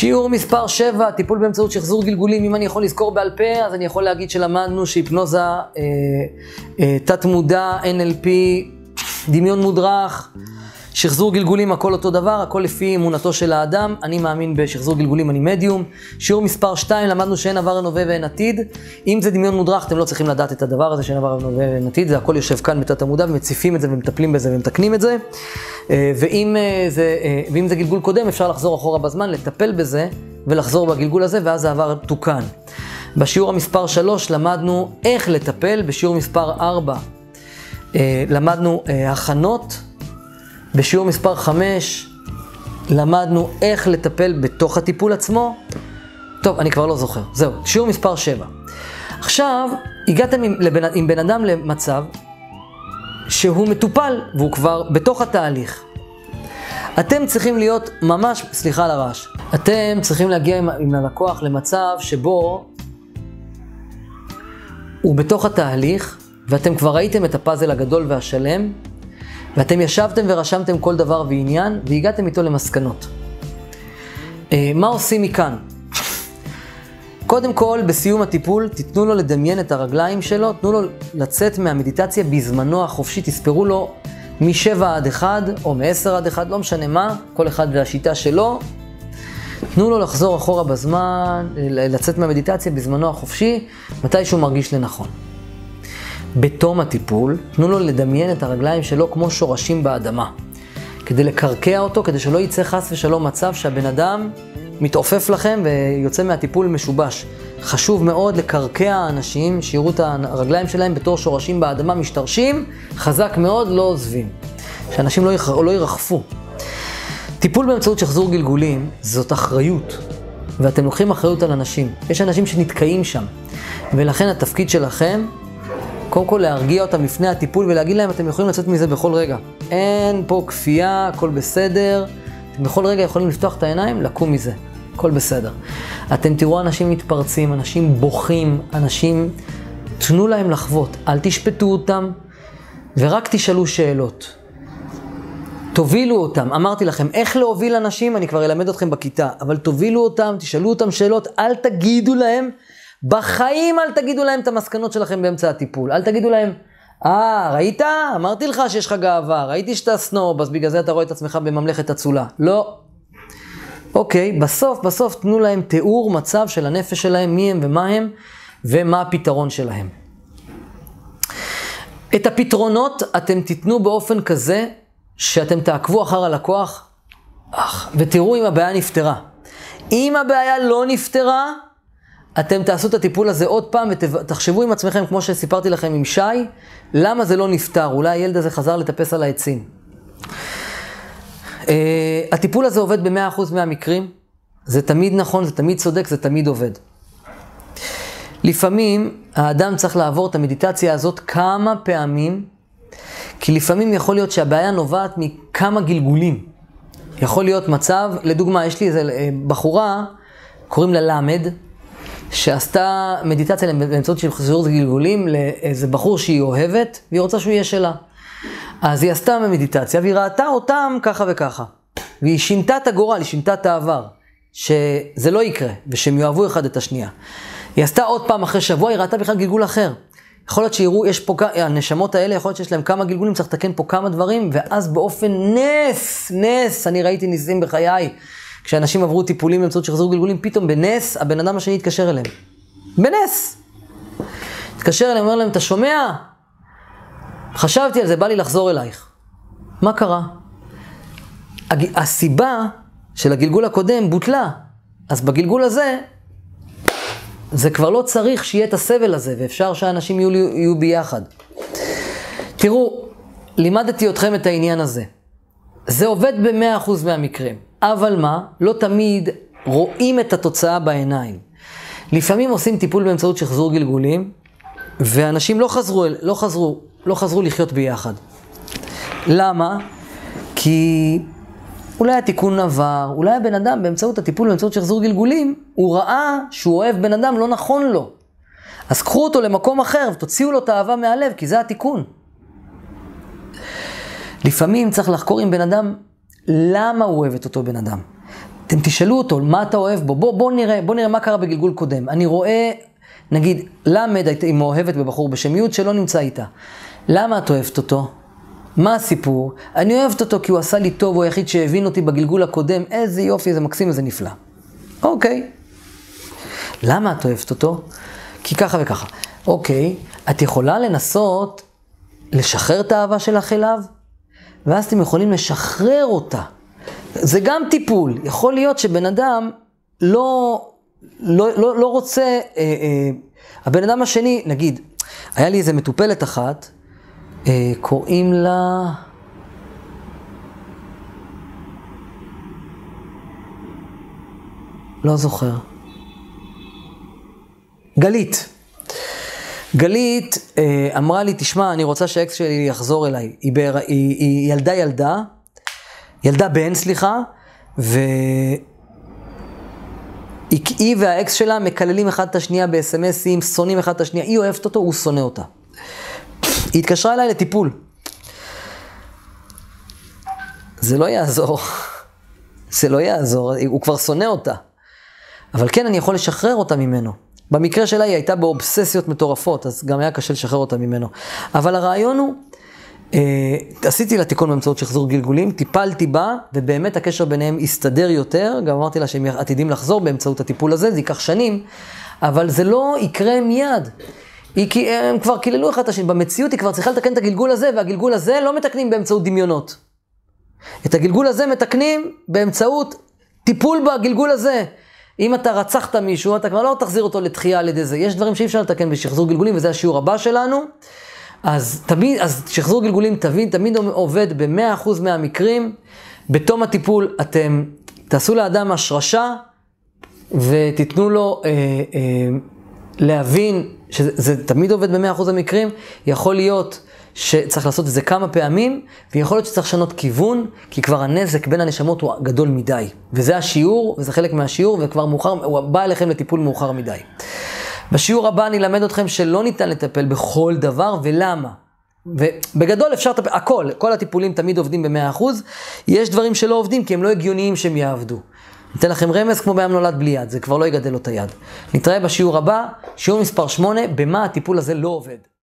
שיעור מספר 7, טיפול באמצעות שחזור גלגולים. אם אני יכול לזכור בעל פה, אז אני יכול להגיד שלמדנו שהיפנוזה, אה, אה, תת מודע, NLP, דמיון מודרך, שחזור גלגולים, הכל אותו דבר, הכל לפי אמונתו של האדם. אני מאמין בשחזור גלגולים, אני מדיום. שיעור מספר 2, למדנו שאין עבר, אין ואין עתיד. אם זה דמיון מודרך, אתם לא צריכים לדעת את הדבר הזה שאין עבר, אין ואין עתיד. זה הכל יושב כאן בתת המודע, ומציפים את זה ומטפלים בזה ומתקנים את זה. אה, ואם אה, זה, אה, ואם זה גלגול קודם, אפשר לחזור אחורה בזמן, לטפל בזה ולחזור בגלגול הזה, ואז העבר תוקן. בשיעור המספר 3 למדנו איך לטפל, בשיעור מספר 4 למדנו הכנות. בשיעור מספר 5 למדנו איך לטפל בתוך הטיפול עצמו. טוב, אני כבר לא זוכר. זהו, שיעור מספר 7. עכשיו, הגעתם עם, לבן, עם בן אדם למצב שהוא מטופל והוא כבר בתוך התהליך. אתם צריכים להיות ממש, סליחה על הרעש, אתם צריכים להגיע עם, עם הלקוח למצב שבו הוא בתוך התהליך ואתם כבר ראיתם את הפאזל הגדול והשלם ואתם ישבתם ורשמתם כל דבר ועניין, והגעתם איתו למסקנות. אה, מה עושים מכאן? קודם כל, בסיום הטיפול, תיתנו לו לדמיין את הרגליים שלו, תנו לו לצאת מהמדיטציה בזמנו החופשי, תספרו לו מ-7 עד 1, או מ-10 עד 1, לא משנה מה, כל אחד והשיטה שלו. תנו לו לחזור אחורה בזמן, לצאת מהמדיטציה בזמנו החופשי, מתי שהוא מרגיש לנכון. בתום הטיפול, תנו לו לדמיין את הרגליים שלו כמו שורשים באדמה. כדי לקרקע אותו, כדי שלא יצא חס ושלום מצב שהבן אדם מתעופף לכם ויוצא מהטיפול משובש. חשוב מאוד לקרקע אנשים, שיראו את הרגליים שלהם בתור שורשים באדמה משתרשים, חזק מאוד, לא עוזבים. שאנשים לא, יח... לא ירחפו. טיפול באמצעות שחזור גלגולים זאת אחריות, ואתם לוקחים אחריות על אנשים. יש אנשים שנתקעים שם, ולכן התפקיד שלכם קודם כל להרגיע אותם לפני הטיפול ולהגיד להם, אתם יכולים לצאת מזה בכל רגע. אין פה כפייה, הכל בסדר. אתם בכל רגע יכולים לפתוח את העיניים, לקום מזה. הכל בסדר. אתם תראו אנשים מתפרצים, אנשים בוכים, אנשים... תנו להם לחוות, אל תשפטו אותם, ורק תשאלו שאלות. תובילו אותם, אמרתי לכם, איך להוביל אנשים, אני כבר אלמד אתכם בכיתה, אבל תובילו אותם, תשאלו אותם שאלות, אל תגידו להם בחיים אל תגידו להם את המסקנות שלכם באמצע הטיפול. אל תגידו להם, אה, ראית? אמרתי לך שיש לך גאווה, ראיתי שאתה סנוב, אז בגלל זה אתה רואה את עצמך בממלכת אצולה. לא. אוקיי, בסוף, בסוף תנו להם תיאור מצב של הנפש שלהם, מי הם ומה הם, ומה הפתרון שלהם. את הפתרונות אתם תיתנו באופן כזה שאתם תעקבו אחר הלקוח ותראו אם הבעיה נפתרה. אם הבעיה לא נפתרה, אתם תעשו את הטיפול הזה עוד פעם ותחשבו עם עצמכם, כמו שסיפרתי לכם עם שי, למה זה לא נפתר? אולי הילד הזה חזר לטפס על העצים. Uh, הטיפול הזה עובד ב-100% מהמקרים, זה תמיד נכון, זה תמיד צודק, זה תמיד עובד. לפעמים האדם צריך לעבור את המדיטציה הזאת כמה פעמים, כי לפעמים יכול להיות שהבעיה נובעת מכמה גלגולים. יכול להיות מצב, לדוגמה, יש לי איזה אה, בחורה, קוראים לה למד, שעשתה מדיטציה באמצעות של חזור גלגולים לאיזה בחור שהיא אוהבת, והיא רוצה שהוא יהיה שלה. אז היא עשתה מדיטציה, והיא ראתה אותם ככה וככה. והיא שינתה את הגורל, היא שינתה את העבר. שזה לא יקרה, ושהם יאהבו אחד את השנייה. היא עשתה עוד פעם אחרי שבוע, היא ראתה בכלל גלגול אחר. יכול להיות שיראו, יש פה, הנשמות האלה, יכול להיות שיש להם כמה גלגולים, צריך לתקן פה כמה דברים, ואז באופן נס, נס, אני ראיתי ניסים בחיי. כשאנשים עברו טיפולים באמצעות שחזרו גלגולים, פתאום בנס, הבן אדם השני התקשר אליהם. בנס! התקשר אליהם, אומר להם, אתה שומע? חשבתי על זה, בא לי לחזור אלייך. מה קרה? הסיבה של הגלגול הקודם בוטלה. אז בגלגול הזה, זה כבר לא צריך שיהיה את הסבל הזה, ואפשר שאנשים יהיו, יהיו ביחד. תראו, לימדתי אתכם את העניין הזה. זה עובד ב-100% מהמקרים. אבל מה? לא תמיד רואים את התוצאה בעיניים. לפעמים עושים טיפול באמצעות שחזור גלגולים, ואנשים לא חזרו, לא חזרו, לא חזרו לחיות ביחד. למה? כי אולי התיקון עבר, אולי הבן אדם באמצעות הטיפול באמצעות שחזור גלגולים, הוא ראה שהוא אוהב בן אדם לא נכון לו. אז קחו אותו למקום אחר ותוציאו לו את האהבה מהלב, כי זה התיקון. לפעמים צריך לחקור עם בן אדם למה הוא אוהב את אותו בן אדם. אתם תשאלו אותו, מה אתה אוהב בו? בוא, בוא נראה, בוא נראה מה קרה בגלגול קודם. אני רואה, נגיד, ל' היא מאוהבת בבחור בשם י' שלא נמצא איתה. למה את אוהבת אותו? מה הסיפור? אני אוהבת אותו כי הוא עשה לי טוב, הוא היחיד שהבין אותי בגלגול הקודם, איזה יופי, איזה מקסים, איזה נפלא. אוקיי. למה את אוהבת אותו? כי ככה וככה. אוקיי, את יכולה לנסות לשחרר את האהבה שלך אליו, ואז אתם יכולים לשחרר אותה. זה גם טיפול. יכול להיות שבן אדם לא, לא, לא, לא רוצה, אה, אה, הבן אדם השני, נגיד, היה לי איזה מטופלת אחת, אה, קוראים לה... לא זוכר. גלית. גלית אה, אמרה לי, תשמע, אני רוצה שהאקס שלי יחזור אליי. היא, בר... היא, היא ילדה ילדה, ילדה בן, סליחה, ו... היא והאקס שלה מקללים אחד את השנייה בסמסים, שונאים אחד את השנייה, היא אוהבת אותו, הוא שונא אותה. היא התקשרה אליי לטיפול. זה לא יעזור. זה לא יעזור, הוא כבר שונא אותה. אבל כן, אני יכול לשחרר אותה ממנו. במקרה שלה היא הייתה באובססיות מטורפות, אז גם היה קשה לשחרר אותה ממנו. אבל הרעיון הוא, אה, עשיתי לה תיקון באמצעות שחזור גלגולים, טיפלתי בה, ובאמת הקשר ביניהם הסתדר יותר, גם אמרתי לה שהם עתידים לחזור באמצעות הטיפול הזה, זה ייקח שנים, אבל זה לא יקרה מיד. היא, כי הם כבר קיללו אחד את השני, במציאות היא כבר צריכה לתקן את הגלגול הזה, והגלגול הזה לא מתקנים באמצעות דמיונות. את הגלגול הזה מתקנים באמצעות טיפול בגלגול הזה. אם אתה רצחת מישהו, אתה כבר לא תחזיר אותו לתחייה על ידי זה. יש דברים שאי אפשר לתקן בשחזור גלגולים, וזה השיעור הבא שלנו. אז תמיד, אז שחזור גלגולים תמיד, תמיד עובד ב-100% מהמקרים. בתום הטיפול אתם תעשו לאדם השרשה ותיתנו לו אה, אה, להבין שזה תמיד עובד ב-100% המקרים. יכול להיות שצריך לעשות את זה כמה פעמים, ויכול להיות שצריך לשנות כיוון, כי כבר הנזק בין הנשמות הוא גדול מדי. וזה השיעור, וזה חלק מהשיעור, וכבר מאוחר, הוא בא אליכם לטיפול מאוחר מדי. בשיעור הבא אני אלמד אתכם שלא ניתן לטפל בכל דבר, ולמה. ובגדול אפשר לטפל, הכל, כל הטיפולים תמיד עובדים ב-100%, יש דברים שלא עובדים כי הם לא הגיוניים שהם יעבדו. ניתן לכם רמז כמו בים נולד בלי יד, זה כבר לא יגדל לו את היד. נתראה בשיעור הבא, שיעור מספר 8, במה הטיפול הזה לא עובד.